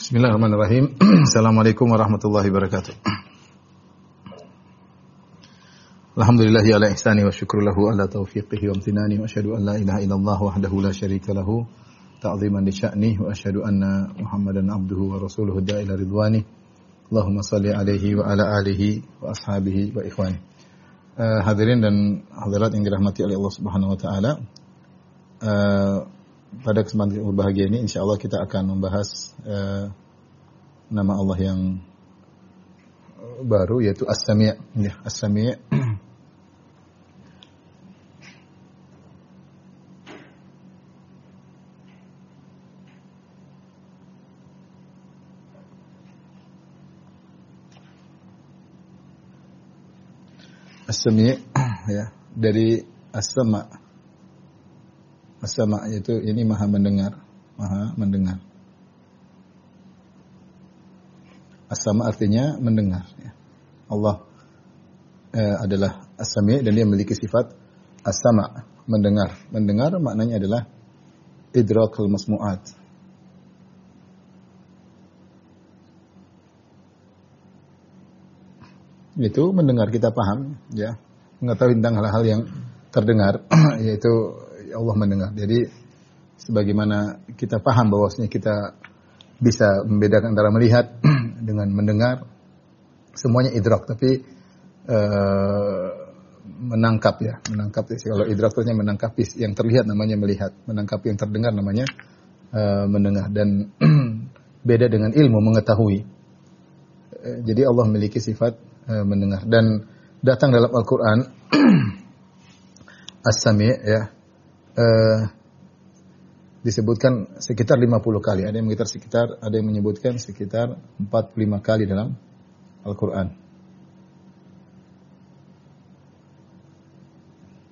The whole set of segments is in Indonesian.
Bismillahirrahmanirrahim. Assalamualaikum warahmatullahi wabarakatuh. Alhamdulillah ala ihsani wa syukru lahu ala taufiqihi wa amtinani wa asyhadu an la ilaha illallah wahdahu la syarika lahu ta'ziman li sya'ni wa asyhadu anna Muhammadan abduhu wa rasuluhu da'ila ridwani. Allahumma salli alaihi wa ala alihi wa ashabihi wa ikhwani. Uh, hadirin dan hadirat yang dirahmati oleh Allah Subhanahu wa taala. Uh, pada kesempatan yang berbahagia ini insya Allah kita akan membahas uh, nama Allah yang baru yaitu As-Sami' ya As-Sami' As-Sami' ya dari As-Sama' As-sama yaitu ini maha mendengar, maha mendengar. As-sama artinya mendengar. Ya. Allah eh, adalah as-sami dan dia memiliki sifat as-sama, mendengar. Mendengar maknanya adalah idrakul masmu'at. Itu mendengar kita paham, ya, mengetahui tentang hal-hal yang terdengar, yaitu Allah mendengar. Jadi sebagaimana kita paham bahwasanya kita bisa membedakan antara melihat dengan mendengar semuanya idrak tapi uh, menangkap ya menangkap ya. kalau idrak itu menangkap yang terlihat namanya melihat menangkap yang terdengar namanya uh, mendengar dan beda dengan ilmu mengetahui uh, jadi Allah memiliki sifat uh, mendengar dan datang dalam Al-Qur'an as-sami ya uh, disebutkan sekitar 50 kali. Ada yang mengitar sekitar, ada yang menyebutkan sekitar 45 kali dalam Al-Quran.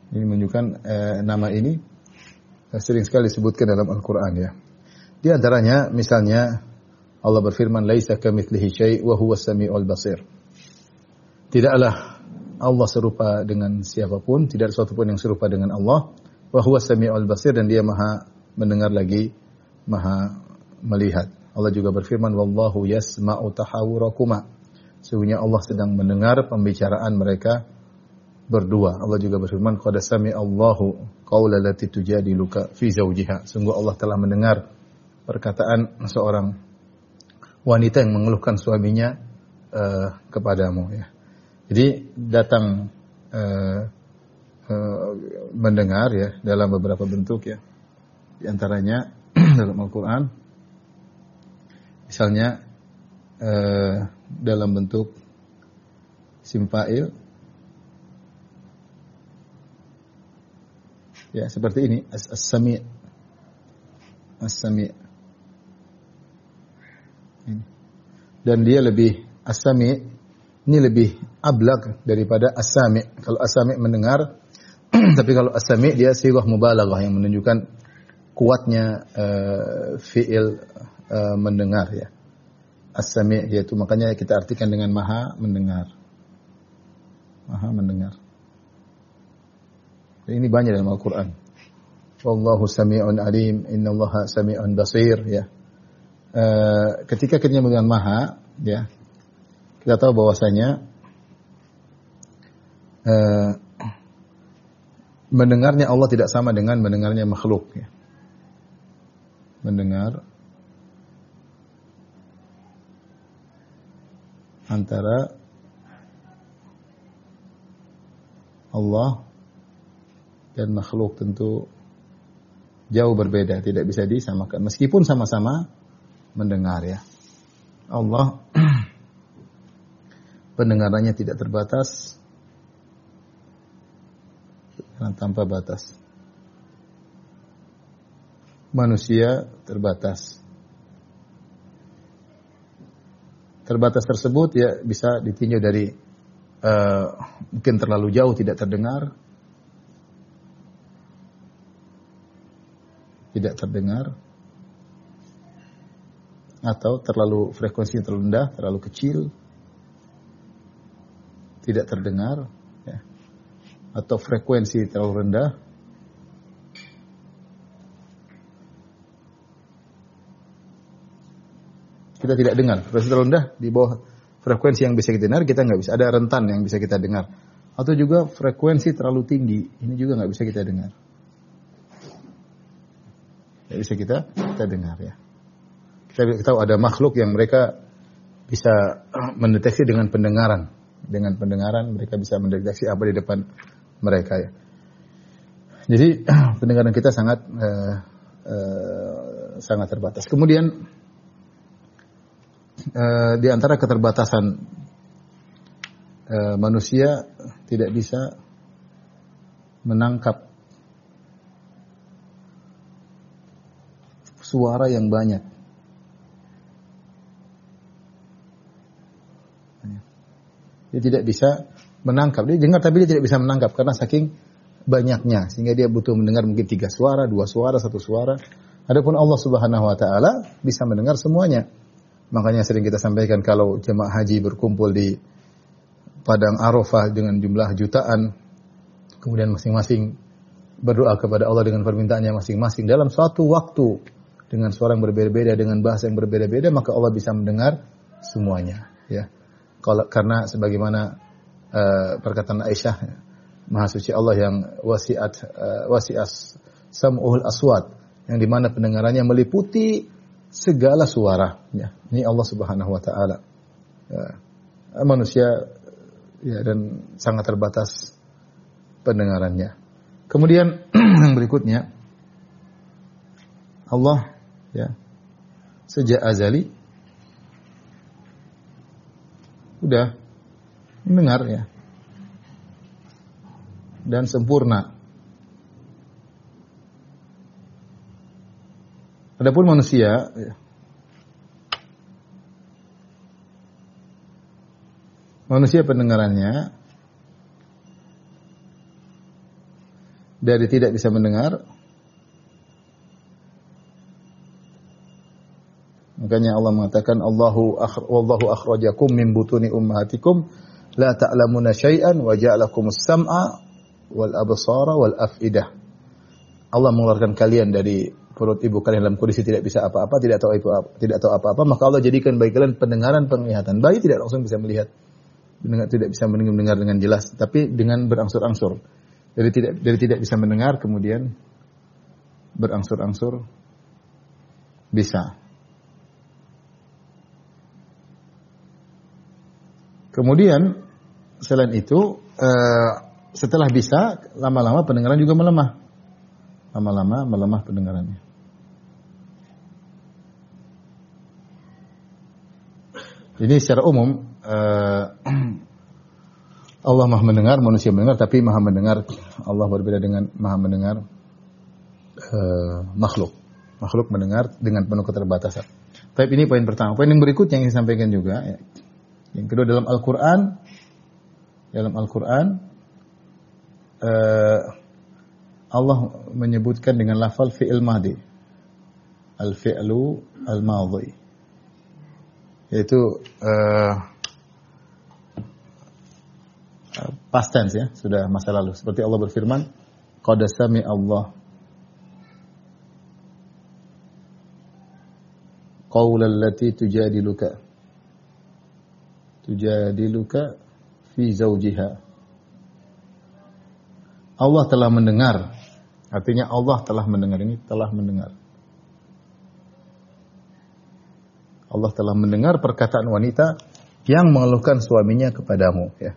Ini menunjukkan uh, nama ini uh, sering sekali disebutkan dalam Al-Quran ya. Di antaranya misalnya Allah berfirman laisa kamitslihi syai' wa huwa samiul basir. Tidaklah Allah serupa dengan siapa pun, tidak ada sesuatu pun yang serupa dengan Allah wa huwa samiul basir dan dia maha mendengar lagi maha melihat. Allah juga berfirman wallahu yasma'u tahawurakuma. Sesungguhnya Allah sedang mendengar pembicaraan mereka berdua. Allah juga berfirman qad Allahu qaula lati tujadiluka fi zawjiha. Sungguh Allah telah mendengar perkataan seorang wanita yang mengeluhkan suaminya uh, kepadamu ya. Jadi datang uh, Eh, mendengar ya dalam beberapa bentuk ya. Di antaranya dalam Al-Qur'an misalnya uh, dalam bentuk simpail ya seperti ini as-sami as-sami. Dan dia lebih as-sami ini lebih ablak daripada as-sami. Kalau as-sami mendengar Tapi kalau asami dia sirah mubalaghah yang menunjukkan kuatnya uh, fiil uh, mendengar ya. Asami yaitu makanya kita artikan dengan maha mendengar. Maha mendengar. Dan ini banyak dalam Al-Qur'an. Wallahu sami'un alim, innallaha sami'un basir ya. Uh, ketika kita dengan maha ya. Kita tahu bahwasanya uh, mendengarnya Allah tidak sama dengan mendengarnya makhluk. Ya. Mendengar antara Allah dan makhluk tentu jauh berbeda, tidak bisa disamakan. Meskipun sama-sama mendengar ya. Allah pendengarannya tidak terbatas, karena tanpa batas. Manusia terbatas. Terbatas tersebut ya bisa ditinjau dari uh, mungkin terlalu jauh tidak terdengar, tidak terdengar, atau terlalu frekuensi terlalu terlalu kecil, tidak terdengar, atau frekuensi terlalu rendah kita tidak dengar. Frekuensi terlalu rendah di bawah frekuensi yang bisa kita dengar kita nggak bisa. Ada rentan yang bisa kita dengar. Atau juga frekuensi terlalu tinggi, ini juga nggak bisa kita dengar. Tidak bisa kita kita dengar ya. Kita tahu ada makhluk yang mereka bisa mendeteksi dengan pendengaran. Dengan pendengaran mereka bisa mendeteksi apa di depan mereka ya. Jadi pendengaran kita sangat uh, uh, sangat terbatas. Kemudian uh, di antara keterbatasan uh, manusia tidak bisa menangkap suara yang banyak. Dia tidak bisa menangkap. Dia dengar tapi dia tidak bisa menangkap karena saking banyaknya sehingga dia butuh mendengar mungkin tiga suara, dua suara, satu suara. Adapun Allah Subhanahu wa taala bisa mendengar semuanya. Makanya sering kita sampaikan kalau jemaah haji berkumpul di padang Arafah dengan jumlah jutaan kemudian masing-masing berdoa kepada Allah dengan permintaannya masing-masing dalam suatu waktu dengan suara yang berbeda-beda dengan bahasa yang berbeda-beda maka Allah bisa mendengar semuanya ya kalau karena sebagaimana uh, perkataan Aisyah Maha suci Allah yang wasiat uh, wasias sam'ul aswat yang di mana pendengarannya meliputi segala suara ya ini Allah Subhanahu wa taala ya. manusia ya dan sangat terbatas pendengarannya kemudian yang berikutnya Allah ya sejak azali udah mendengar ya dan sempurna. Adapun manusia ya, manusia pendengarannya dari tidak bisa mendengar Makanya Allah mengatakan Allahu akhrajakum min butuni ummahatikum la ta'lamuna syai'an wa ja'alakumus sam'a wal absara wal afidah. Allah mengeluarkan kalian dari perut ibu kalian dalam kondisi tidak bisa apa-apa, tidak tahu itu apa, tidak tahu apa-apa, maka Allah jadikan bagi kalian pendengaran, penglihatan. Bayi tidak langsung bisa melihat, mendengar, tidak bisa mendengar dengan jelas, tapi dengan berangsur-angsur. Dari tidak dari tidak bisa mendengar kemudian berangsur-angsur bisa. Kemudian selain itu uh, setelah bisa, lama-lama pendengaran juga melemah. Lama-lama melemah pendengarannya. Ini secara umum uh, Allah maha mendengar, manusia mendengar, tapi maha mendengar Allah berbeda dengan maha mendengar uh, makhluk. Makhluk mendengar dengan penuh keterbatasan. Tapi ini poin pertama. Poin yang berikutnya yang saya sampaikan juga, ya. yang kedua dalam Al-Quran, dalam Al-Quran uh, Allah menyebutkan dengan lafal fi'il madi. Al-fi'lu al-madhi. Yaitu uh, past tense ya, sudah masa lalu. Seperti Allah berfirman, qad sami Allah qaulal lati tujadiluka tujadiluka fi zawjiha Allah telah mendengar. Artinya Allah telah mendengar ini telah mendengar. Allah telah mendengar perkataan wanita yang mengeluhkan suaminya kepadamu ya.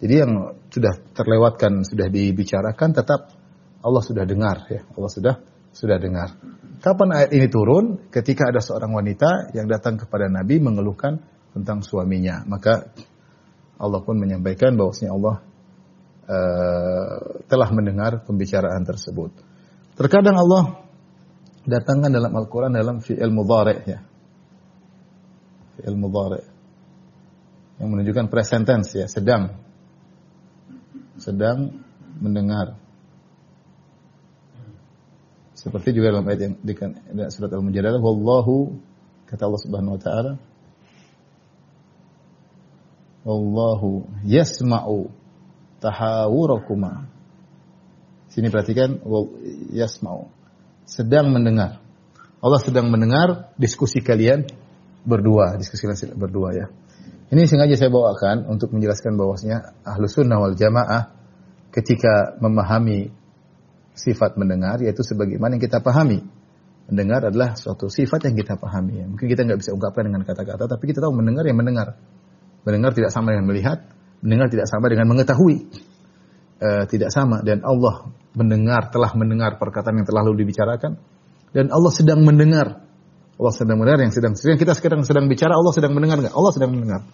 Jadi yang sudah terlewatkan, sudah dibicarakan tetap Allah sudah dengar ya. Allah sudah sudah dengar. Kapan ayat ini turun? Ketika ada seorang wanita yang datang kepada Nabi mengeluhkan tentang suaminya. Maka Allah pun menyampaikan bahwasanya Allah uh, telah mendengar pembicaraan tersebut. Terkadang Allah datangkan dalam Al-Quran dalam fi'il mudhari ya. Fi'il mudhari. Yang menunjukkan present tense ya, sedang. Sedang mendengar. Seperti juga dalam ayat yang di surat Al-Mujadalah, wallahu kata Allah Subhanahu wa taala, wallahu yasma'u tahawurakuma. Sini perhatikan yasma'u. Sedang mendengar. Allah sedang mendengar diskusi kalian berdua, diskusi berdua ya. Ini sengaja saya bawakan untuk menjelaskan bahwasanya ahlu sunnah wal jamaah ketika memahami sifat mendengar yaitu sebagaimana yang kita pahami. Mendengar adalah suatu sifat yang kita pahami. Mungkin kita nggak bisa ungkapkan dengan kata-kata, tapi kita tahu mendengar yang mendengar. Mendengar tidak sama dengan melihat, mendengar tidak sama dengan mengetahui. E, tidak sama dan Allah mendengar telah mendengar perkataan yang telah lalu dibicarakan dan Allah sedang mendengar Allah sedang mendengar yang sedang sedang kita sekarang sedang bicara Allah sedang mendengar nggak? Allah sedang mendengar.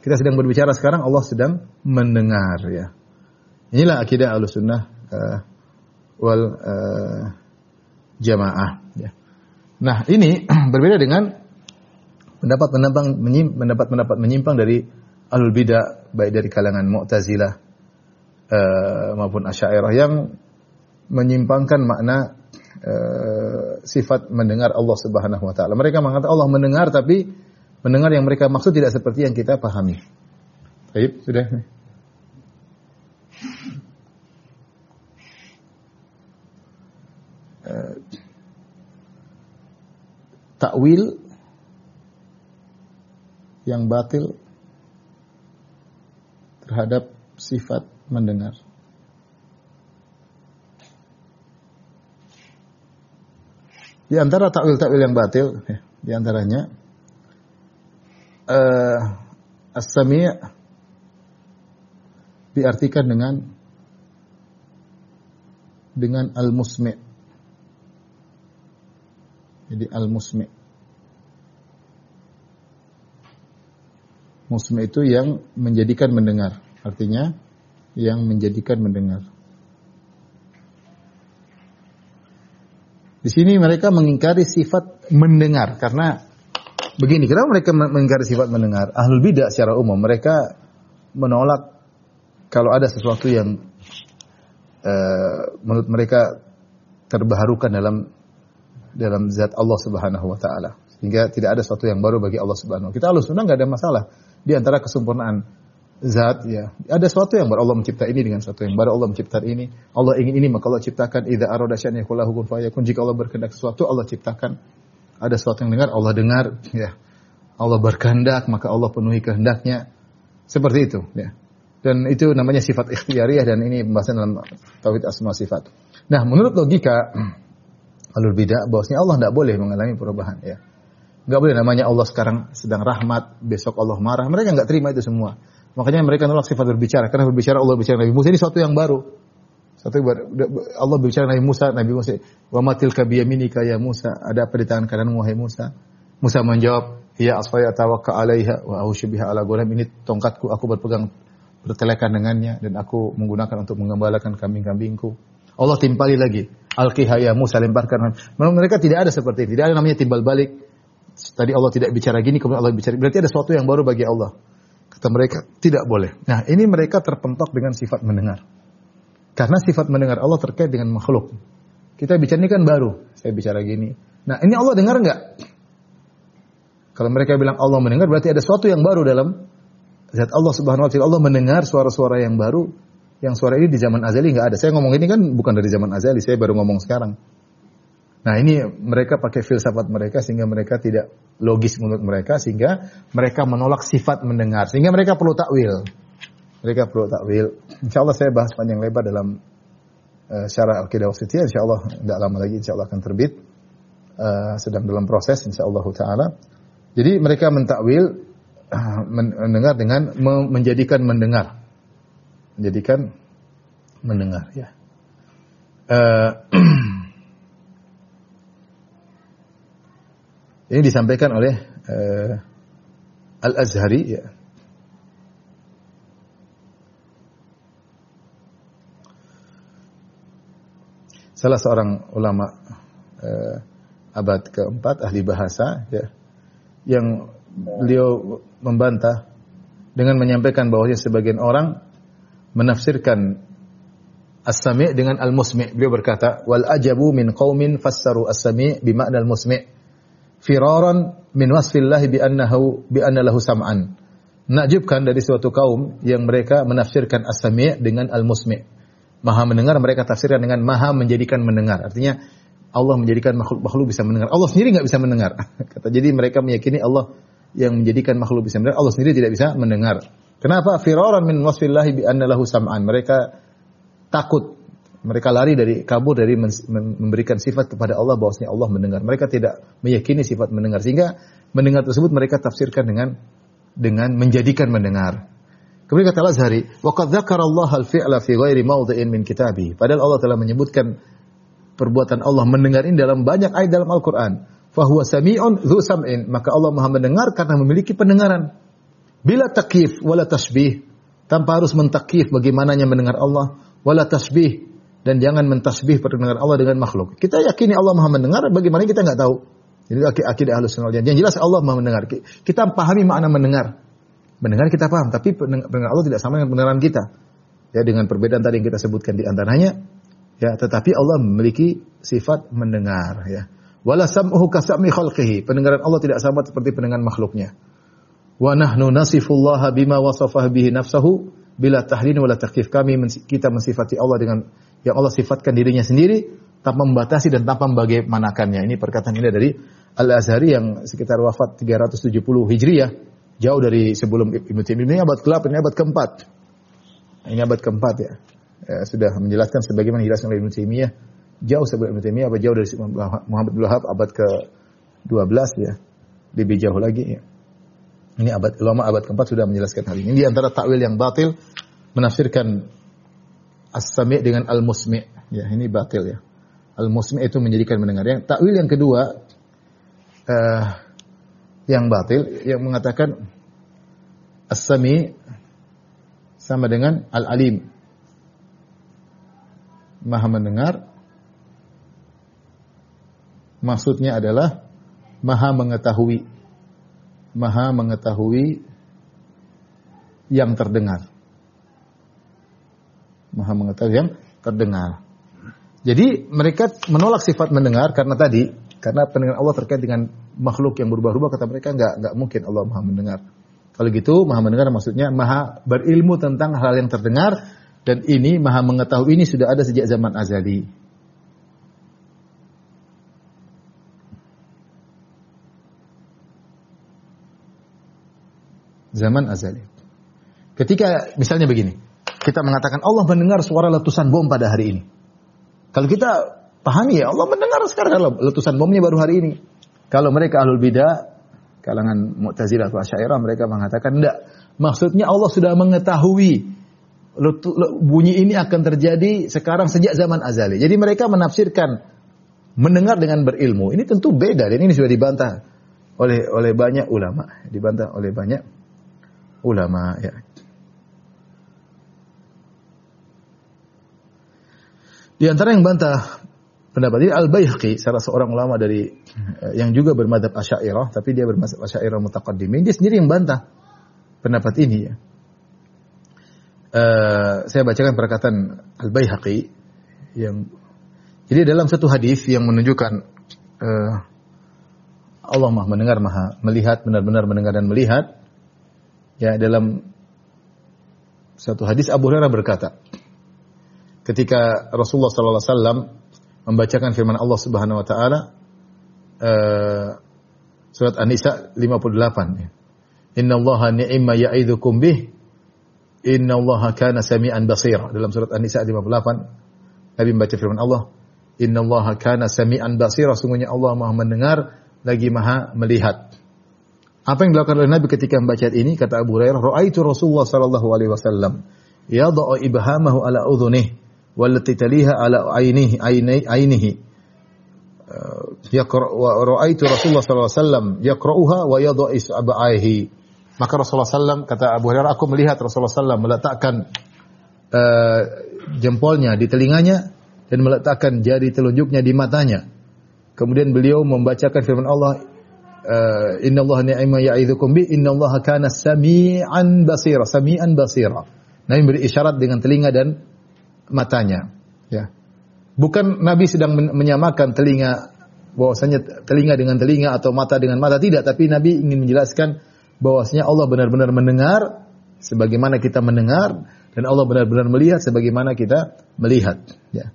Kita sedang berbicara sekarang Allah sedang mendengar ya. Inilah akidah Ahlussunnah uh, wal uh, jamaah ya. Nah, ini berbeda dengan pendapat pendapat mendapat pendapat menyimpang dari alul bidah baik dari kalangan Mu'tazilah uh, maupun Asy'ariyah yang menyimpangkan makna uh, sifat mendengar Allah Subhanahu wa taala. Mereka mengatakan Allah mendengar tapi mendengar yang mereka maksud tidak seperti yang kita pahami. Baik, sudah. Uh, yang batil terhadap sifat mendengar. Di antara takwil-takwil yang batil, ya, di antaranya uh, as-sami' diartikan dengan dengan al-musmi'. Jadi al-musmi'. Musmi' itu yang menjadikan mendengar. Artinya yang menjadikan mendengar. Di sini mereka mengingkari sifat mendengar karena begini, kenapa mereka mengingkari sifat mendengar? Ahlul bidah secara umum mereka menolak kalau ada sesuatu yang uh, menurut mereka terbaharukan dalam dalam zat Allah Subhanahu wa taala. Sehingga tidak ada sesuatu yang baru bagi Allah Subhanahu wa taala. Kita Ahlus Sunnah enggak ada masalah di antara kesempurnaan zat ya. Ada sesuatu yang baru Allah mencipta ini dengan sesuatu yang baru Allah mencipta ini. Allah ingin ini maka Allah ciptakan idza arada syai'an kun fayakun. Jika Allah berkehendak sesuatu Allah ciptakan. Ada sesuatu yang dengar Allah dengar ya. Allah berkehendak maka Allah penuhi kehendaknya. Seperti itu ya. Dan itu namanya sifat ikhtiyariyah dan ini pembahasan dalam tauhid asma sifat. Nah, menurut logika alur bidah bahwasanya Allah tidak boleh mengalami perubahan ya. Enggak boleh namanya Allah sekarang sedang rahmat, besok Allah marah. Mereka enggak terima itu semua. Makanya mereka nolak sifat berbicara karena berbicara Allah bicara Nabi Musa ini suatu yang baru. Satu. Allah berbicara Nabi Musa, Nabi Musa, "Wa matil kabiyaminika ya Musa?" Ada apa di tangan kanan wahai Musa? Musa menjawab, "Ya asfaya tawakka 'alaiha wa ala ghulam." Ini tongkatku, aku berpegang bertelekan dengannya dan aku menggunakan untuk mengembalakan kambing-kambingku. Allah timpali lagi, "Alqiha ya Musa, lemparkan." Mereka tidak ada seperti itu. Tidak ada namanya timbal balik. Tadi Allah tidak bicara gini, kemudian Allah bicara. Berarti ada sesuatu yang baru bagi Allah. Kata mereka, tidak boleh. Nah, ini mereka terpentok dengan sifat mendengar. Karena sifat mendengar Allah terkait dengan makhluk. Kita bicara ini kan baru. Saya bicara gini. Nah, ini Allah dengar nggak? Kalau mereka bilang Allah mendengar, berarti ada sesuatu yang baru dalam zat Allah Subhanahu Wa Taala. Allah mendengar suara-suara yang baru. Yang suara ini di zaman azali nggak ada. Saya ngomong ini kan bukan dari zaman azali. Saya baru ngomong sekarang. Nah ini mereka pakai filsafat mereka sehingga mereka tidak logis menurut mereka sehingga mereka menolak sifat mendengar sehingga mereka perlu takwil. Mereka perlu takwil. Insya Allah saya bahas panjang lebar dalam uh, syarah akidah wasitiyah. Insya Allah tidak lama lagi Insya Allah akan terbit. Uh, sedang dalam proses Insya Allah Taala. Jadi mereka mentakwil uh, mendengar dengan menjadikan mendengar, menjadikan mendengar ya. Uh, Ini disampaikan oleh uh, Al-Azhari ya. Salah seorang ulama uh, abad keempat ahli bahasa ya yang beliau membantah dengan menyampaikan bahwa sebagian orang menafsirkan as-sami' dengan al-musmi'. Beliau berkata, "Wal ajabu min qaumin fassaru as-sami' bima'na al-musmi'." Firaran min wasfillahi bi annahu bi anna lahu sam'an. Nakjubkan dari suatu kaum yang mereka menafsirkan as-sami' dengan al-musmi'. Maha mendengar mereka tafsirkan dengan maha menjadikan mendengar. Artinya Allah menjadikan makhluk-makhluk bisa mendengar. Allah sendiri nggak bisa mendengar. Kata jadi mereka meyakini Allah yang menjadikan makhluk bisa mendengar. Allah sendiri tidak bisa mendengar. Kenapa? Firaran min wasfillahi bi anna lahu sam'an. Mereka takut mereka lari dari kabur dari memberikan sifat kepada Allah bahwasanya Allah mendengar. Mereka tidak meyakini sifat mendengar sehingga mendengar tersebut mereka tafsirkan dengan dengan menjadikan mendengar. Kemudian kata Al-Azhari, "Wa qad dzakara Allah al-fi'la fi ghairi mawdhi'in min kitabi." Padahal Allah telah menyebutkan perbuatan Allah mendengar ini dalam banyak ayat dalam Al-Qur'an. Fahuwa sami'un dzu sam'in, maka Allah Maha mendengar karena memiliki pendengaran. Bila takyif wala tasbih, tanpa harus mentakif bagaimananya mendengar Allah, wala tasbih dan jangan mentasbih pendengar Allah dengan makhluk. Kita yakini Allah Maha mendengar, bagaimana kita nggak tahu. Jadi akidah ahlus sunnah Yang jelas Allah Maha mendengar. Kita pahami makna mendengar. Mendengar kita paham, tapi pendengar Allah tidak sama dengan pendengaran kita. Ya dengan perbedaan tadi yang kita sebutkan di antaranya, ya tetapi Allah memiliki sifat mendengar. Ya. Wala sam'uhu kasami. Pendengaran Allah tidak sama seperti pendengaran makhluknya. Wa nahnu nasifullaha bima wasafah bihi nafsahu bila tahlin wala takif. Kami kita mensifati Allah dengan yang Allah sifatkan dirinya sendiri tanpa membatasi dan tanpa membagaimanakannya. Ini perkataan ini dari Al-Azhari yang sekitar wafat 370 Hijriyah, jauh dari sebelum Ibnu Taimiyah. Ini abad ke-8, ini abad ke-4. Ini abad ke-4 ya. ya. Sudah menjelaskan sebagaimana dijelaskan oleh Ibnu Taimiyah, jauh sebelum Ibnu Taimiyah, jauh dari Muhammad bin Wahab abad ke-12 ya. Lebih jauh lagi ya. Ini abad ulama abad keempat sudah menjelaskan hal ini. Ini di antara takwil yang batil menafsirkan as-sami' dengan al-musmi'. Ya, ini batil ya. Al-musmi' itu menjadikan mendengar. Yang takwil yang kedua uh, yang batil yang mengatakan as-sami' sama dengan al-alim. Maha mendengar maksudnya adalah maha mengetahui. Maha mengetahui yang terdengar maha mengetahui yang terdengar. Jadi mereka menolak sifat mendengar karena tadi karena pendengar Allah terkait dengan makhluk yang berubah-ubah kata mereka nggak nggak mungkin Allah maha mendengar. Kalau gitu maha mendengar maksudnya maha berilmu tentang hal yang terdengar dan ini maha mengetahui ini sudah ada sejak zaman azali. Zaman azali. Ketika misalnya begini, kita mengatakan Allah mendengar suara letusan bom pada hari ini. Kalau kita pahami ya Allah mendengar sekarang letusan bomnya baru hari ini. Kalau mereka ahlul bidah, kalangan Mu'tazilah atau Asy'ariyah mereka mengatakan tidak. Maksudnya Allah sudah mengetahui bunyi ini akan terjadi sekarang sejak zaman azali. Jadi mereka menafsirkan mendengar dengan berilmu. Ini tentu beda dan ini sudah dibantah oleh oleh banyak ulama, dibantah oleh banyak ulama ya. Di antara yang bantah pendapat ini Al-Baihaqi, salah seorang ulama dari uh, yang juga bermadhab Asy'ariyah, tapi dia bermadhab Asy'ariyah mutaqaddimin, dia sendiri yang bantah pendapat ini ya. Uh, saya bacakan perkataan Al-Baihaqi yang jadi dalam satu hadis yang menunjukkan uh, Allah Maha mendengar, Maha melihat, benar-benar mendengar dan melihat. Ya, dalam satu hadis Abu Hurairah berkata, ketika Rasulullah sallallahu alaihi wasallam membacakan firman Allah Subhanahu wa taala uh, surat An-Nisa 58 ya. Inna Allaha ni'ma ya'idzukum bih Inna Allaha kana sami'an basira. Dalam surat An-Nisa 58 Nabi membaca firman Allah Inna Allaha kana sami'an basira. Sungguhnya Allah Maha mendengar lagi Maha melihat. Apa yang dilakukan oleh Nabi ketika membaca ini? Kata Abu Hurairah ra'aitu Rasulullah sallallahu alaihi wasallam yada'u ibhamahu ala udhunih wallati taliha ala ainihi ainihi ainihi yaqra wa raaitu Rasulullah sallallahu alaihi wasallam yaqra'uha wa yadha isba'aihi maka Rasulullah sallam kata Abu Hurairah aku melihat Rasulullah sallam meletakkan uh, jempolnya di telinganya dan meletakkan jari telunjuknya di matanya. Kemudian beliau membacakan firman Allah uh, inna Allah ni'ma ya'idzukum bi inna Allah kana sami'an basira sami'an basira. Nabi beri isyarat dengan telinga dan matanya. Ya. Bukan Nabi sedang menyamakan telinga bahwasanya telinga dengan telinga atau mata dengan mata tidak, tapi Nabi ingin menjelaskan bahwasanya Allah benar-benar mendengar sebagaimana kita mendengar dan Allah benar-benar melihat sebagaimana kita melihat. Ya.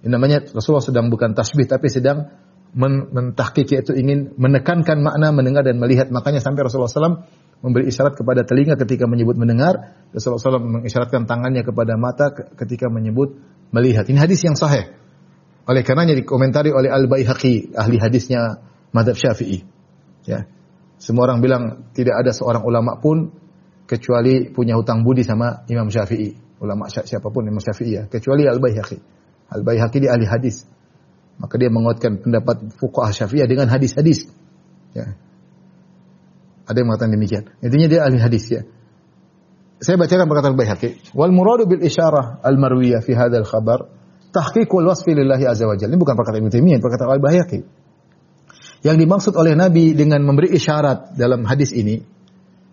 Ini namanya Rasulullah sedang bukan tasbih tapi sedang men mentahkiki itu ingin menekankan makna mendengar dan melihat. Makanya sampai Rasulullah SAW memberi isyarat kepada telinga ketika menyebut mendengar. Rasulullah SAW mengisyaratkan tangannya kepada mata ketika menyebut melihat. Ini hadis yang sahih. Oleh karenanya dikomentari oleh Al-Baihaqi, ahli hadisnya madhab syafi'i. Ya. Semua orang bilang tidak ada seorang ulama pun kecuali punya hutang budi sama Imam Syafi'i. Ulama siapa pun Imam Syafi'i ya. Kecuali Al-Baihaqi. Al-Baihaqi dia ahli hadis. Maka dia menguatkan pendapat fuqaha Syafi'iyah dengan hadis-hadis. Ya. Ada yang mengatakan demikian. Intinya dia ahli hadis ya. Saya bacakan perkataan Baihaqi. Wal muradu bil isyarah al marwiyah fi hadzal khabar tahqiq wal wasfi lillahi azza wa jalla. Ini bukan perkataan Ibnu Taimiyah, perkataan Al Baihaqi. Yang dimaksud oleh Nabi dengan memberi isyarat dalam hadis ini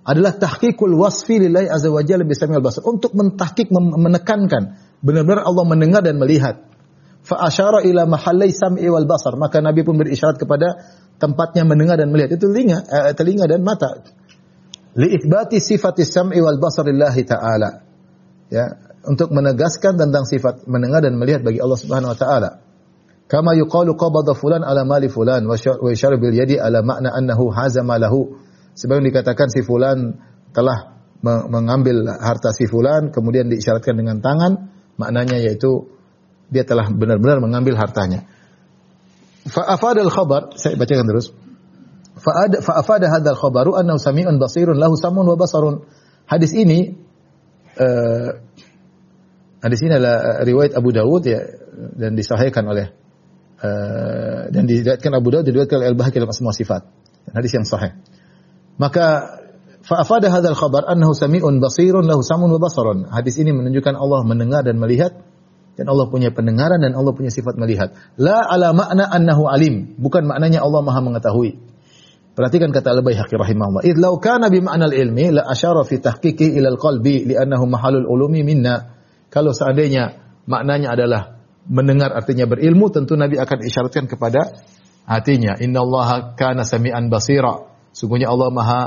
adalah tahqiqul wasfi lillahi azza wa jalla bisamil basar untuk mentahqiq menekankan benar-benar Allah mendengar dan melihat fa asyara ila mahallai sam'i wal basar. Maka Nabi pun berisyarat kepada tempatnya mendengar dan melihat. Itu telinga, eh, telinga dan mata. Li sifati sam'i wal basar lillahi ta'ala. Ya, untuk menegaskan tentang sifat mendengar dan melihat bagi Allah Subhanahu wa taala. Kama yuqalu qabada fulan ala mali fulan wa isyara bil yadi ala makna annahu hazama lahu. Sebagaimana dikatakan si fulan telah mengambil harta si fulan kemudian diisyaratkan dengan tangan maknanya yaitu dia telah benar-benar mengambil hartanya. Fa'afada al-khabar, saya bacakan terus. Fa'afada hadal khabaru annahu sami'un basirun lahu samun wa basarun. Hadis ini uh, hadis ini adalah riwayat Abu Dawud ya dan disahihkan oleh uh, dan diriwayatkan Abu Dawud diriwayatkan oleh Al-Bahaqi dalam semua sifat. Hadis yang sahih. Maka fa'afada hadal khabar annahu sami'un basirun lahu samun wa basarun. Hadis ini menunjukkan Allah mendengar dan melihat dan Allah punya pendengaran dan Allah punya sifat melihat. La ala makna annahu alim, bukan maknanya Allah Maha mengetahui. Perhatikan kata Al-Baihaqi rahimahullah. Idh law kana bi ma'nal ilmi la asyara fi tahqiqi ila al-qalbi li'annahu mahalul ulumi minna. Kalau seandainya maknanya adalah mendengar artinya berilmu, tentu Nabi akan isyaratkan kepada hatinya. Inna Allah kana sami'an basira. Sungguhnya Allah Maha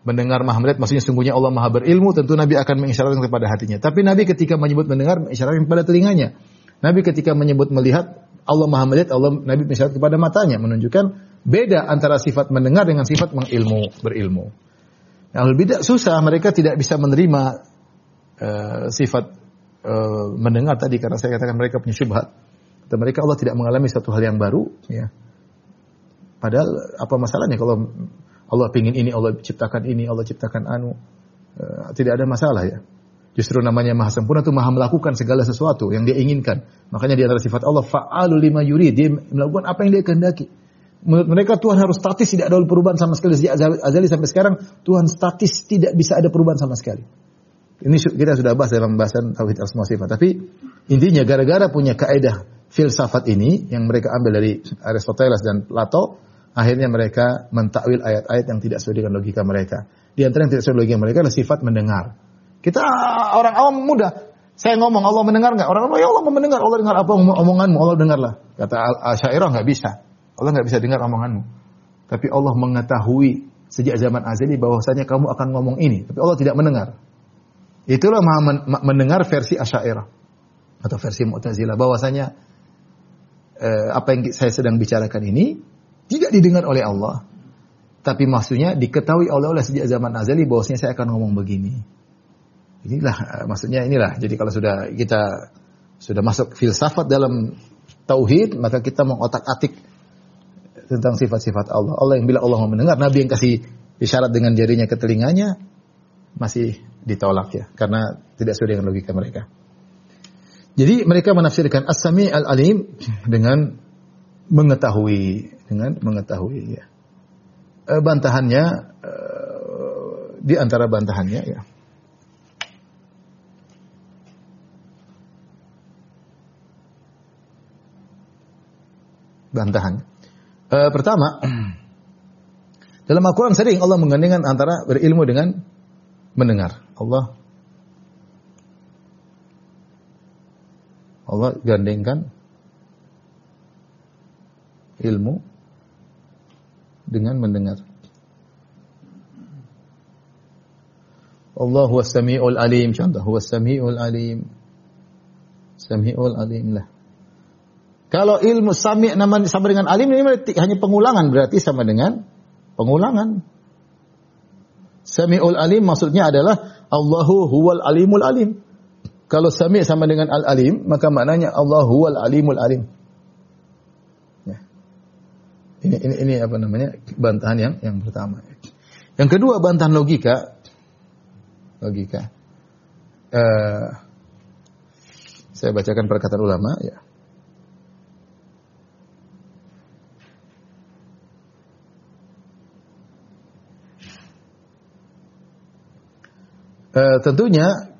mendengar maha melihat maksudnya sungguhnya Allah maha berilmu tentu Nabi akan mengisyaratkan kepada hatinya. Tapi Nabi ketika menyebut mendengar mengisyaratkan kepada telinganya. Nabi ketika menyebut melihat Allah maha melihat Allah Nabi mengisyaratkan kepada matanya menunjukkan beda antara sifat mendengar dengan sifat mengilmu berilmu. Yang lebih susah mereka tidak bisa menerima uh, sifat uh, mendengar tadi karena saya katakan mereka punya syubhat. Dan mereka Allah tidak mengalami satu hal yang baru ya. Padahal apa masalahnya kalau Allah pingin ini, Allah ciptakan ini, Allah ciptakan anu. Uh, tidak ada masalah ya. Justru namanya maha sempurna itu maha melakukan segala sesuatu yang dia inginkan. Makanya di antara sifat Allah fa'alu lima yuri, dia melakukan apa yang dia kehendaki. Menurut mereka Tuhan harus statis, tidak ada perubahan sama sekali sejak azali sampai sekarang Tuhan statis, tidak bisa ada perubahan sama sekali. Ini kita sudah bahas dalam bahasan tauhid asma sifat. Tapi intinya gara-gara punya kaidah filsafat ini yang mereka ambil dari Aristoteles dan Plato, akhirnya mereka mentakwil ayat-ayat yang tidak sesuai dengan logika mereka. Di antara yang tidak sesuai logika mereka adalah sifat mendengar. Kita orang awam mudah. Saya ngomong Allah mendengar nggak? Orang awam ya Allah mendengar. Allah dengar apa omonganmu? Allah dengarlah. Kata Asyairah nggak bisa. Allah nggak bisa dengar omonganmu. Tapi Allah mengetahui sejak zaman azali bahwasanya kamu akan ngomong ini. Tapi Allah tidak mendengar. Itulah mendengar versi Asyairah atau versi Mu'tazilah bahwasanya eh, apa yang saya sedang bicarakan ini tidak didengar oleh Allah. Tapi maksudnya diketahui oleh Allah sejak zaman azali bahwasanya saya akan ngomong begini. Inilah eh, maksudnya inilah. Jadi kalau sudah kita sudah masuk filsafat dalam tauhid, maka kita mengotak-atik tentang sifat-sifat Allah. Allah yang bila Allah mau mendengar, Nabi yang kasih isyarat dengan jarinya ke telinganya masih ditolak ya, karena tidak sesuai dengan logika mereka. Jadi mereka menafsirkan as-sami al-alim dengan mengetahui dengan mengetahui ya. E, bantahannya e, di antara bantahannya ya. Bantahan. E, pertama, dalam Al-Quran sering Allah menggandengkan antara berilmu dengan mendengar. Allah Allah gandengkan ilmu dengan mendengar. Allah huwa sami'ul alim contoh huwa sami'ul alim sami'ul alim lah Kalau ilmu sami nama sama dengan alim ini hanya pengulangan berarti sama dengan pengulangan. Sami'ul alim maksudnya adalah Allahu huwal alimul alim. Kalau sami sama dengan al alim maka maknanya Allah huwal alimul alim. Ini, ini ini apa namanya bantahan yang yang pertama. Yang kedua bantahan logika logika. Uh, saya bacakan perkataan ulama ya. Uh, tentunya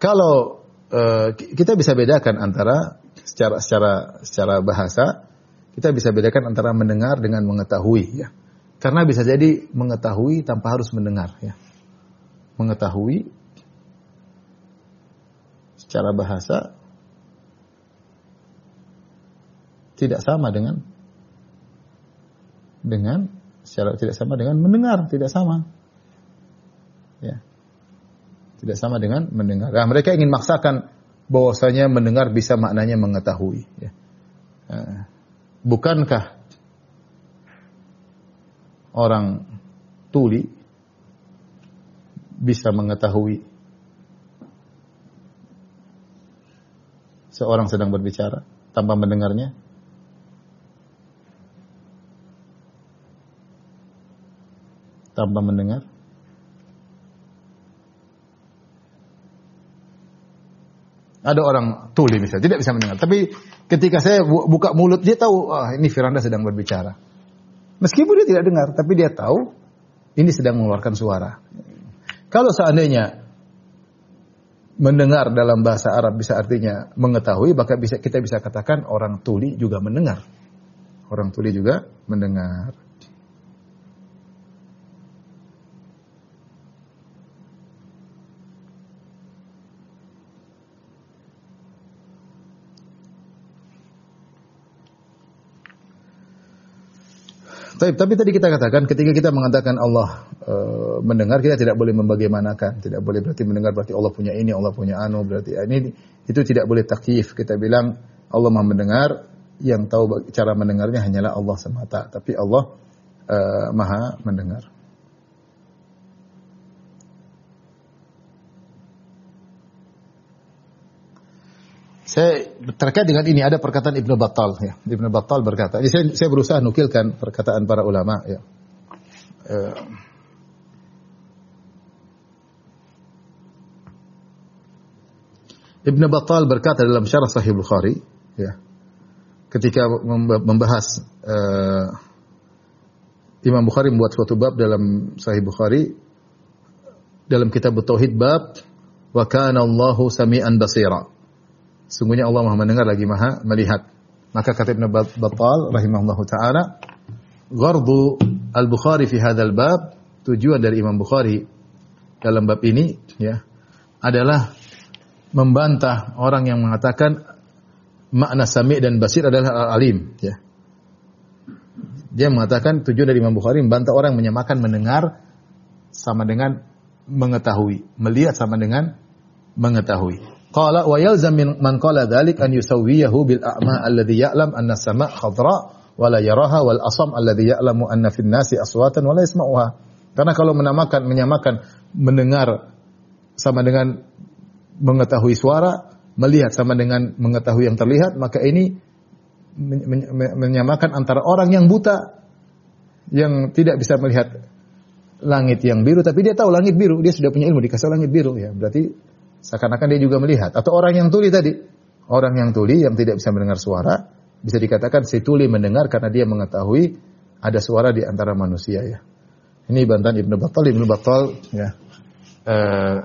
kalau uh, kita bisa bedakan antara secara secara secara bahasa kita bisa bedakan antara mendengar dengan mengetahui ya. Karena bisa jadi mengetahui tanpa harus mendengar ya. Mengetahui secara bahasa tidak sama dengan dengan secara tidak sama dengan mendengar, tidak sama. Ya. Tidak sama dengan mendengar. Nah, mereka ingin maksakan bahwasanya mendengar bisa maknanya mengetahui. Ya. Nah, bukankah orang tuli bisa mengetahui seorang sedang berbicara tanpa mendengarnya? Tanpa mendengar? Ada orang tuli misalnya, tidak bisa mendengar. Tapi ketika saya buka mulut, dia tahu, ah, ini Firanda sedang berbicara. Meskipun dia tidak dengar, tapi dia tahu ini sedang mengeluarkan suara. Kalau seandainya mendengar dalam bahasa Arab bisa artinya mengetahui, maka bisa kita bisa katakan orang tuli juga mendengar. Orang tuli juga mendengar. Tapi, tapi tadi kita katakan ketika kita mengatakan Allah e, mendengar kita tidak boleh membagaimanakan, tidak boleh berarti mendengar berarti Allah punya ini, Allah punya anu berarti ini itu tidak boleh takyif. Kita bilang Allah Maha mendengar, yang tahu cara mendengarnya hanyalah Allah semata, tapi Allah e, Maha mendengar. Saya terkait dengan ini ada perkataan Ibnu Battal ya. Ibnu Battal berkata, ini saya, saya berusaha nukilkan perkataan para ulama ya. Uh, Ibnu Battal berkata dalam Syarah Sahih Bukhari ya. Ketika membahas uh, Imam Bukhari membuat suatu bab dalam Sahih Bukhari dalam kitab Tauhid bab wa kana Allahu samian basira. Sungguhnya Allah Maha mendengar lagi Maha melihat. Maka kata Ibn Battal rahimahullahu taala, ghardu al-Bukhari fi hadzal bab, tujuan dari Imam Bukhari dalam bab ini ya adalah membantah orang yang mengatakan makna sami dan basir adalah alim ya. Dia mengatakan tujuan dari Imam Bukhari membantah orang yang menyamakan mendengar sama dengan mengetahui, melihat sama dengan mengetahui. Qala wa yalzam man qala dzalik an yusawwiyahu bil a'ma alladhi ya'lam anna sama' khadra wa la yaraha wal asam alladhi ya'lamu anna fin nasi aswatan wa la yasma'uha. Karena kalau menamakan menyamakan mendengar sama dengan mengetahui suara, melihat sama dengan mengetahui yang terlihat, maka ini menyamakan antara orang yang buta yang tidak bisa melihat langit yang biru tapi dia tahu langit biru, dia sudah punya ilmu dikasih langit biru ya. Berarti Seakan-akan dia juga melihat. Atau orang yang tuli tadi. Orang yang tuli yang tidak bisa mendengar suara. Bisa dikatakan si tuli mendengar karena dia mengetahui ada suara di antara manusia ya. Ini bantahan Ibnu Battal. Ibnu Battal ya. Uh,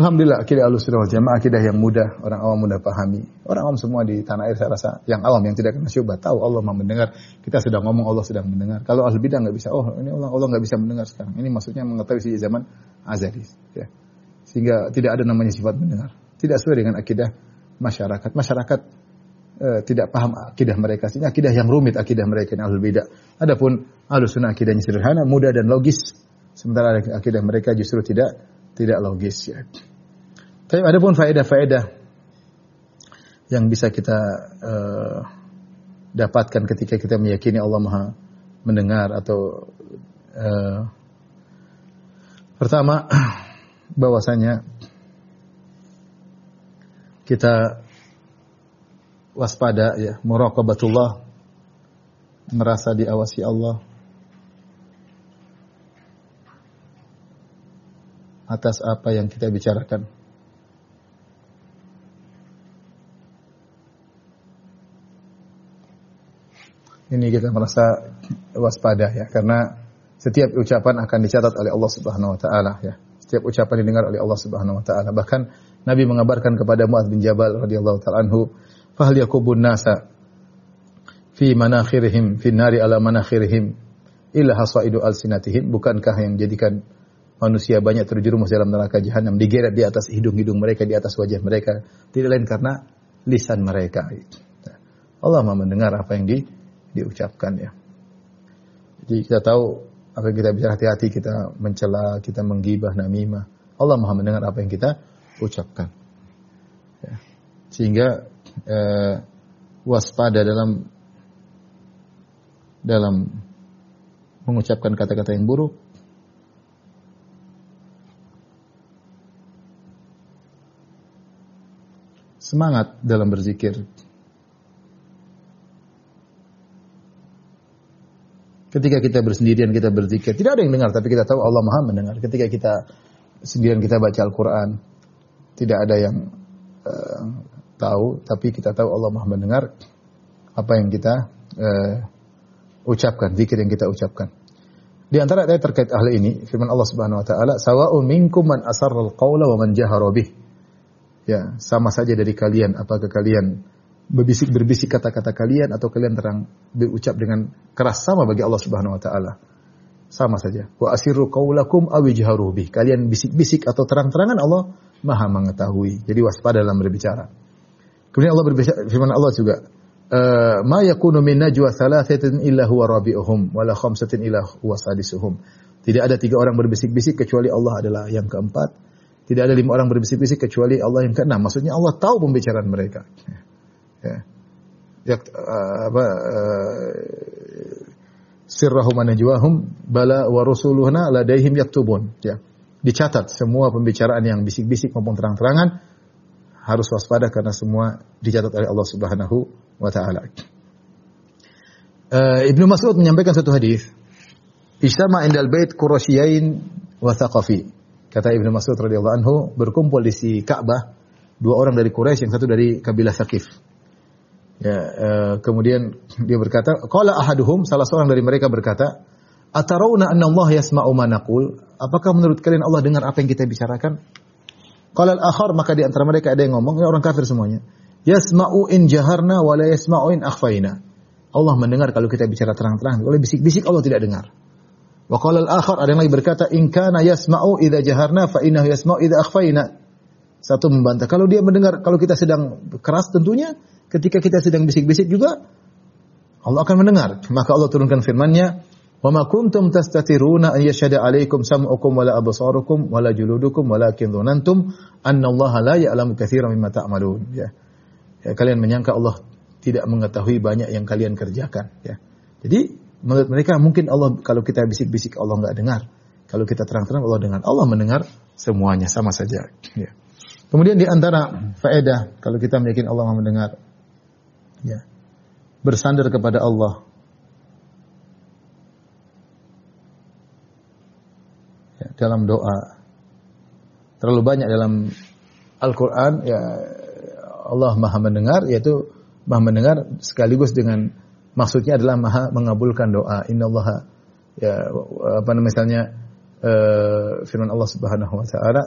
Alhamdulillah akidah Ahlussunnah wal Jamaah akidah yang mudah, orang awam mudah pahami. Orang awam semua di tanah air saya rasa yang awam yang tidak kena syubhat tahu Allah mau mendengar. Kita sedang ngomong Allah sedang mendengar. Kalau ahli bidah nggak bisa, oh ini Allah Allah nggak bisa mendengar sekarang. Ini maksudnya mengetahui si zaman azali. Ya. Sehingga tidak ada namanya sifat mendengar. Tidak sesuai dengan akidah masyarakat. Masyarakat eh, tidak paham akidah mereka. Sehingga akidah yang rumit akidah mereka yang ahli bidah. Adapun ahlu sunnah akidahnya sederhana, mudah dan logis. Sementara akidah mereka justru tidak tidak logis ya. Tapi ada pun faedah-faedah yang bisa kita uh, dapatkan ketika kita meyakini Allah Maha mendengar atau uh, pertama bahwasanya kita waspada ya muraqabatullah merasa diawasi Allah atas apa yang kita bicarakan. Ini kita merasa waspada ya karena setiap ucapan akan dicatat oleh Allah Subhanahu wa taala ya. Setiap ucapan didengar oleh Allah Subhanahu wa taala. Bahkan Nabi mengabarkan kepada Muadz bin Jabal radhiyallahu taala anhu, "Fahal yakubun nasa fi manakhirihim fi nari ala manakhirihim illa hasaidu alsinatihim?" Bukankah yang jadikan manusia banyak terjerumus dalam neraka jahanam digeret di atas hidung-hidung mereka, di atas wajah mereka, tidak lain karena lisan mereka. Allah mendengar apa yang di diucapkan ya. Jadi kita tahu yang kita bicara hati-hati kita mencela, kita menggibah, namimah. Allah Maha mendengar apa yang kita ucapkan. Ya. Sehingga eh, waspada dalam dalam mengucapkan kata-kata yang buruk semangat dalam berzikir Ketika kita bersendirian kita berzikir, tidak ada yang dengar tapi kita tahu Allah Maha mendengar. Ketika kita sendirian kita baca Al-Qur'an, tidak ada yang uh, tahu tapi kita tahu Allah Maha mendengar apa yang kita uh, ucapkan, zikir yang kita ucapkan. Di antara ayat terkait hal ini, firman Allah Subhanahu wa taala, "Sawa'un minkum man asarral qawla wa man jahara bih." Ya, sama saja dari kalian apakah kalian berbisik-berbisik kata-kata kalian atau kalian terang berucap dengan keras sama bagi Allah Subhanahu wa taala. Sama saja. Wa asirru qaulakum aw ijharu bih. Kalian bisik-bisik atau terang-terangan Allah Maha mengetahui. Jadi waspada dalam berbicara. Kemudian Allah berbicara firman Allah juga eh, ma yakunu min najwa thalathatin illa huwa rabi'uhum wala khamsatin illa huwa sadisuhum. Tidak ada tiga orang berbisik-bisik kecuali Allah adalah yang keempat. Tidak ada lima orang berbisik-bisik kecuali Allah yang keenam. Maksudnya Allah tahu pembicaraan mereka. Ya. Ya, apa uh, sirrahum najwahum bala wa rusuluhna ladaihim yaktubun ya dicatat semua pembicaraan yang bisik-bisik maupun terang-terangan harus waspada karena semua dicatat oleh Allah Subhanahu wa taala. Uh, Ibnu Mas'ud menyampaikan satu hadis. Isama indal bait Quraisyain wa Thaqafi. Kata Ibnu Mas'ud radhiyallahu anhu berkumpul di si Ka'bah dua orang dari Quraisy yang satu dari kabilah Thaqif. Ya, uh, kemudian dia berkata, qala ahaduhum salah seorang dari mereka berkata, "Atarawna anna Allah yasma'u ma naqul?" Apakah menurut kalian Allah dengar apa yang kita bicarakan? Qala al-akhar maka di antara mereka ada yang ngomong, ini orang kafir semuanya. Yasma'u in jaharna wa la yasma'u in akhfaina. Allah mendengar kalau kita bicara terang-terang, kalau bisik-bisik Allah tidak dengar. Wa qala al-akhar ada yang lagi berkata, "In kana yasma'u idza jaharna fa innahu yasma'u idza akhfaina." Satu membantah, kalau dia mendengar kalau kita sedang keras tentunya ketika kita sedang bisik-bisik juga Allah akan mendengar. Maka Allah turunkan firman-Nya, "Wa ma kuntum tastatiruna an yashhada 'alaikum sam'ukum wala absarukum wala juludukum walakin dhanantum anna Allah la ya'lamu katsiran mimma ta'malun." Ya. ya. kalian menyangka Allah tidak mengetahui banyak yang kalian kerjakan, ya. Jadi menurut mereka mungkin Allah kalau kita bisik-bisik Allah enggak dengar. Kalau kita terang-terang Allah dengar. Allah mendengar semuanya sama saja, ya. Kemudian di antara faedah kalau kita meyakini Allah mendengar ya, bersandar kepada Allah. Ya, dalam doa. Terlalu banyak dalam Al-Quran, ya Allah maha mendengar, yaitu maha mendengar sekaligus dengan maksudnya adalah maha mengabulkan doa. Inna Allah, ya apa namanya misalnya uh, firman Allah Subhanahu Wa Taala,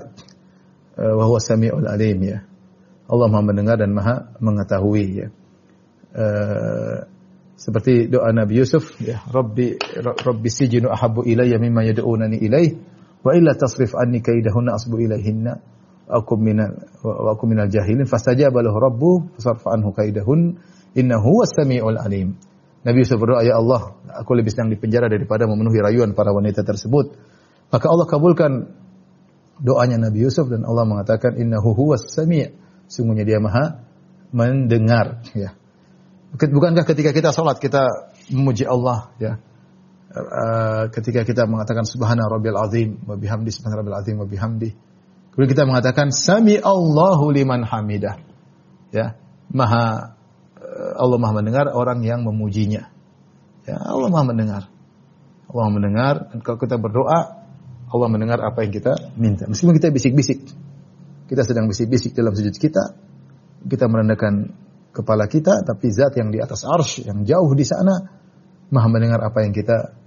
uh, wa huwa samiul alim ya. Allah maha mendengar dan maha mengetahui ya. Eh, seperti doa Nabi Yusuf ya Rabbi Rabbi sijinu ahabbu ilayya mimma yad'unani ilaih wa illa tasrif anni kaidahunna asbu ilaihinna aku minal wa aku minal jahilin fastajaba lahu rabbu fasarfa anhu kaidahun innahu was-sami'ul alim. Nabi Yusuf berdoa ya Allah aku lebih senang di penjara daripada memenuhi rayuan para wanita tersebut. Maka Allah kabulkan doanya Nabi Yusuf dan Allah mengatakan innahu huwas sami' sungguhnya dia maha mendengar ya bukankah ketika kita salat kita memuji Allah ya uh, ketika kita mengatakan subhana rabbil azim wa bihamdi subhana rabbil azim wa bihamdi kemudian kita mengatakan sami Allahu liman hamidah ya maha uh, Allah maha mendengar orang yang memujinya ya Allah maha mendengar Allah mendengar dan kalau kita berdoa Allah mendengar apa yang kita minta. Meskipun kita bisik-bisik. Kita sedang bisik-bisik dalam sujud kita. Kita merendahkan kepala kita, tapi zat yang di atas arsh, yang jauh di sana, maha mendengar apa yang kita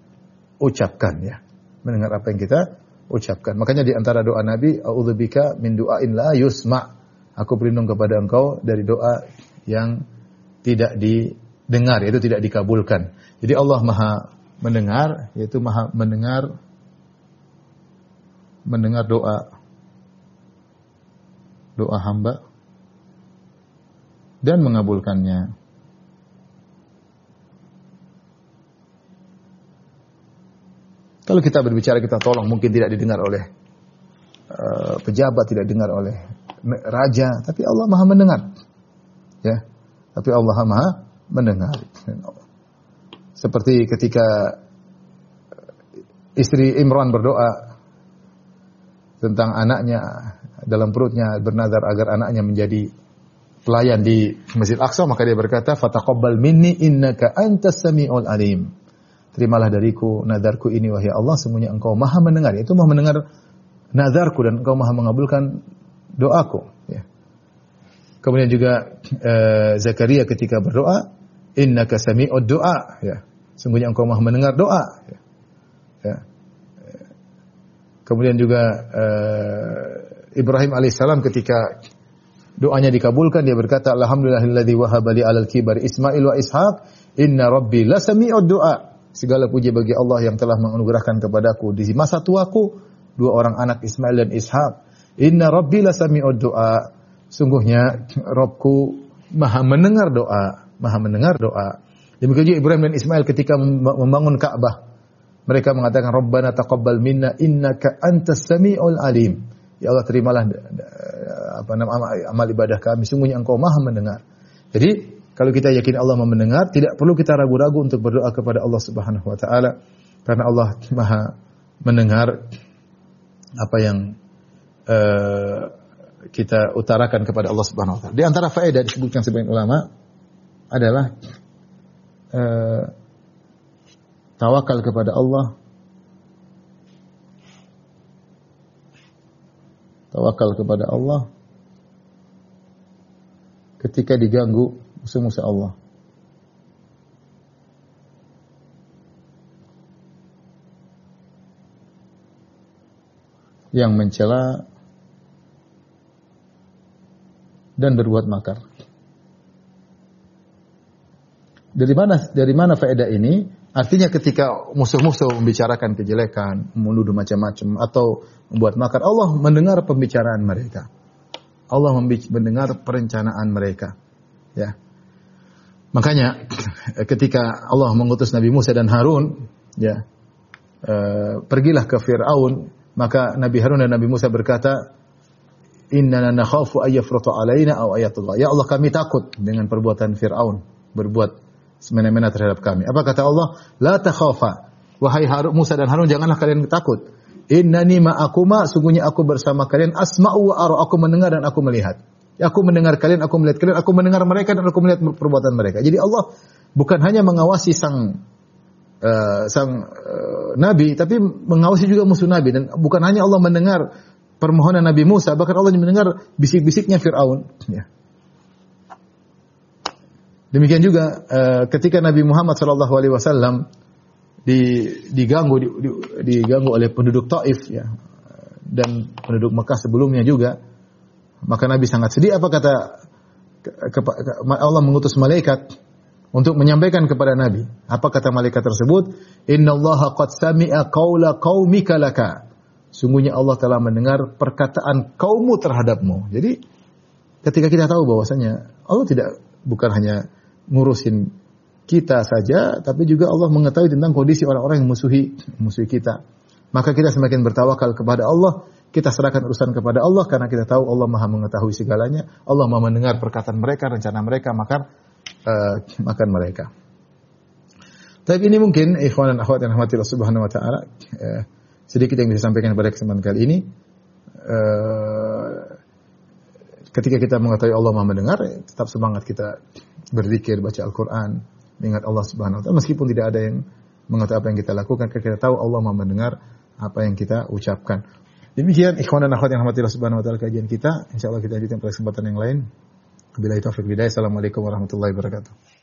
ucapkan ya. Mendengar apa yang kita ucapkan. Makanya di antara doa Nabi, A'udzubika min du'ain la yusma. Aku berlindung kepada engkau dari doa yang tidak didengar, yaitu tidak dikabulkan. Jadi Allah maha mendengar, yaitu maha mendengar mendengar doa doa hamba dan mengabulkannya. Kalau kita berbicara kita tolong mungkin tidak didengar oleh uh, pejabat, tidak didengar oleh raja, tapi Allah Maha mendengar. Ya. Tapi Allah Maha mendengar. Seperti ketika istri Imran berdoa, tentang anaknya dalam perutnya bernazar agar anaknya menjadi pelayan di Masjid Aqsa maka dia berkata fataqabbal minni innaka antas samiul alim terimalah dariku nadarku ini wahai Allah semuanya engkau maha mendengar itu maha mendengar nazarku dan engkau maha mengabulkan doaku ya. kemudian juga uh, Zakaria ketika berdoa innaka sami'ud doa ya sungguhnya engkau maha mendengar doa ya. ya. Kemudian juga uh, Ibrahim alaihissalam ketika doanya dikabulkan dia berkata alhamdulillahilladzi wahaba li alal kibar Ismail wa Ishaq inna rabbi la sami'ud du'a. Segala puji bagi Allah yang telah menganugerahkan kepadaku di masa tuaku dua orang anak Ismail dan Ishaq. Inna rabbi la sami'ud du'a. Sungguhnya Robku maha mendengar doa, maha mendengar doa. Demikian juga Ibrahim dan Ismail ketika membangun Ka'bah. Mereka mengatakan Rabbana taqabbal minna innaka antas samiul alim. Ya Allah terimalah apa nama amal ibadah kami sungguhnya Engkau Maha mendengar. Jadi kalau kita yakin Allah Maha mendengar, tidak perlu kita ragu-ragu untuk berdoa kepada Allah Subhanahu wa taala karena Allah Maha mendengar apa yang uh, kita utarakan kepada Allah Subhanahu wa taala. Di antara faedah disebutkan sebagian ulama adalah uh, tawakal kepada Allah tawakal kepada Allah ketika diganggu musuh-musuh Allah yang mencela dan berbuat makar. Dari mana dari mana faedah ini? Artinya ketika musuh-musuh membicarakan kejelekan, menuduh macam-macam atau membuat makar, Allah mendengar pembicaraan mereka. Allah mendengar perencanaan mereka. Ya. Makanya ketika Allah mengutus Nabi Musa dan Harun, ya, uh, pergilah ke Firaun, maka Nabi Harun dan Nabi Musa berkata, Inna nakhafu ayyafruta alaina aw ayatullah. Ya Allah kami takut dengan perbuatan Firaun berbuat semena-mena terhadap kami. Apa kata Allah? La takhafa. Wahai Harun, Musa dan Harun, janganlah kalian takut. Innani ma'akuma, sungguhnya aku bersama kalian. Asma'u wa ara, aku mendengar dan aku melihat. Aku mendengar kalian, aku melihat kalian, aku mendengar mereka dan aku melihat perbuatan mereka. Jadi Allah bukan hanya mengawasi sang uh, sang uh, nabi, tapi mengawasi juga musuh nabi dan bukan hanya Allah mendengar permohonan Nabi Musa, bahkan Allah mendengar bisik-bisiknya Firaun. Ya. Demikian juga uh, ketika Nabi Muhammad alaihi wasallam diganggu di, di, diganggu oleh penduduk Taif ya dan penduduk Mekah sebelumnya juga maka Nabi sangat sedih. Apa kata Allah mengutus malaikat untuk menyampaikan kepada Nabi? Apa kata malaikat tersebut? Innallaha qad sami'a qaula qaumika laka. Sungguhnya Allah telah mendengar perkataan kaummu terhadapmu. Jadi ketika kita tahu bahwasanya Allah tidak bukan hanya ngurusin kita saja, tapi juga Allah mengetahui tentang kondisi orang-orang yang musuhi musuhi kita. Maka kita semakin bertawakal kepada Allah, kita serahkan urusan kepada Allah karena kita tahu Allah Maha mengetahui segalanya. Allah Maha mendengar perkataan mereka, rencana mereka, maka uh, makan mereka. Tapi ini mungkin ikhwan dan akhwat yang rahmatillah subhanahu wa taala uh, sedikit yang bisa sampaikan pada kesempatan kali ini. Uh, ketika kita mengetahui Allah Maha mendengar, tetap semangat kita berzikir, baca Al-Qur'an, mengingat Allah Subhanahu wa taala meskipun tidak ada yang mengetahui apa yang kita lakukan, kita tahu Allah Maha mendengar apa yang kita ucapkan. Demikian ikhwan dan akhwat yang rahmatillah subhanahu wa taala kajian kita. Insyaallah kita lanjutkan pada kesempatan yang lain. Bila itu Assalamualaikum warahmatullahi wabarakatuh.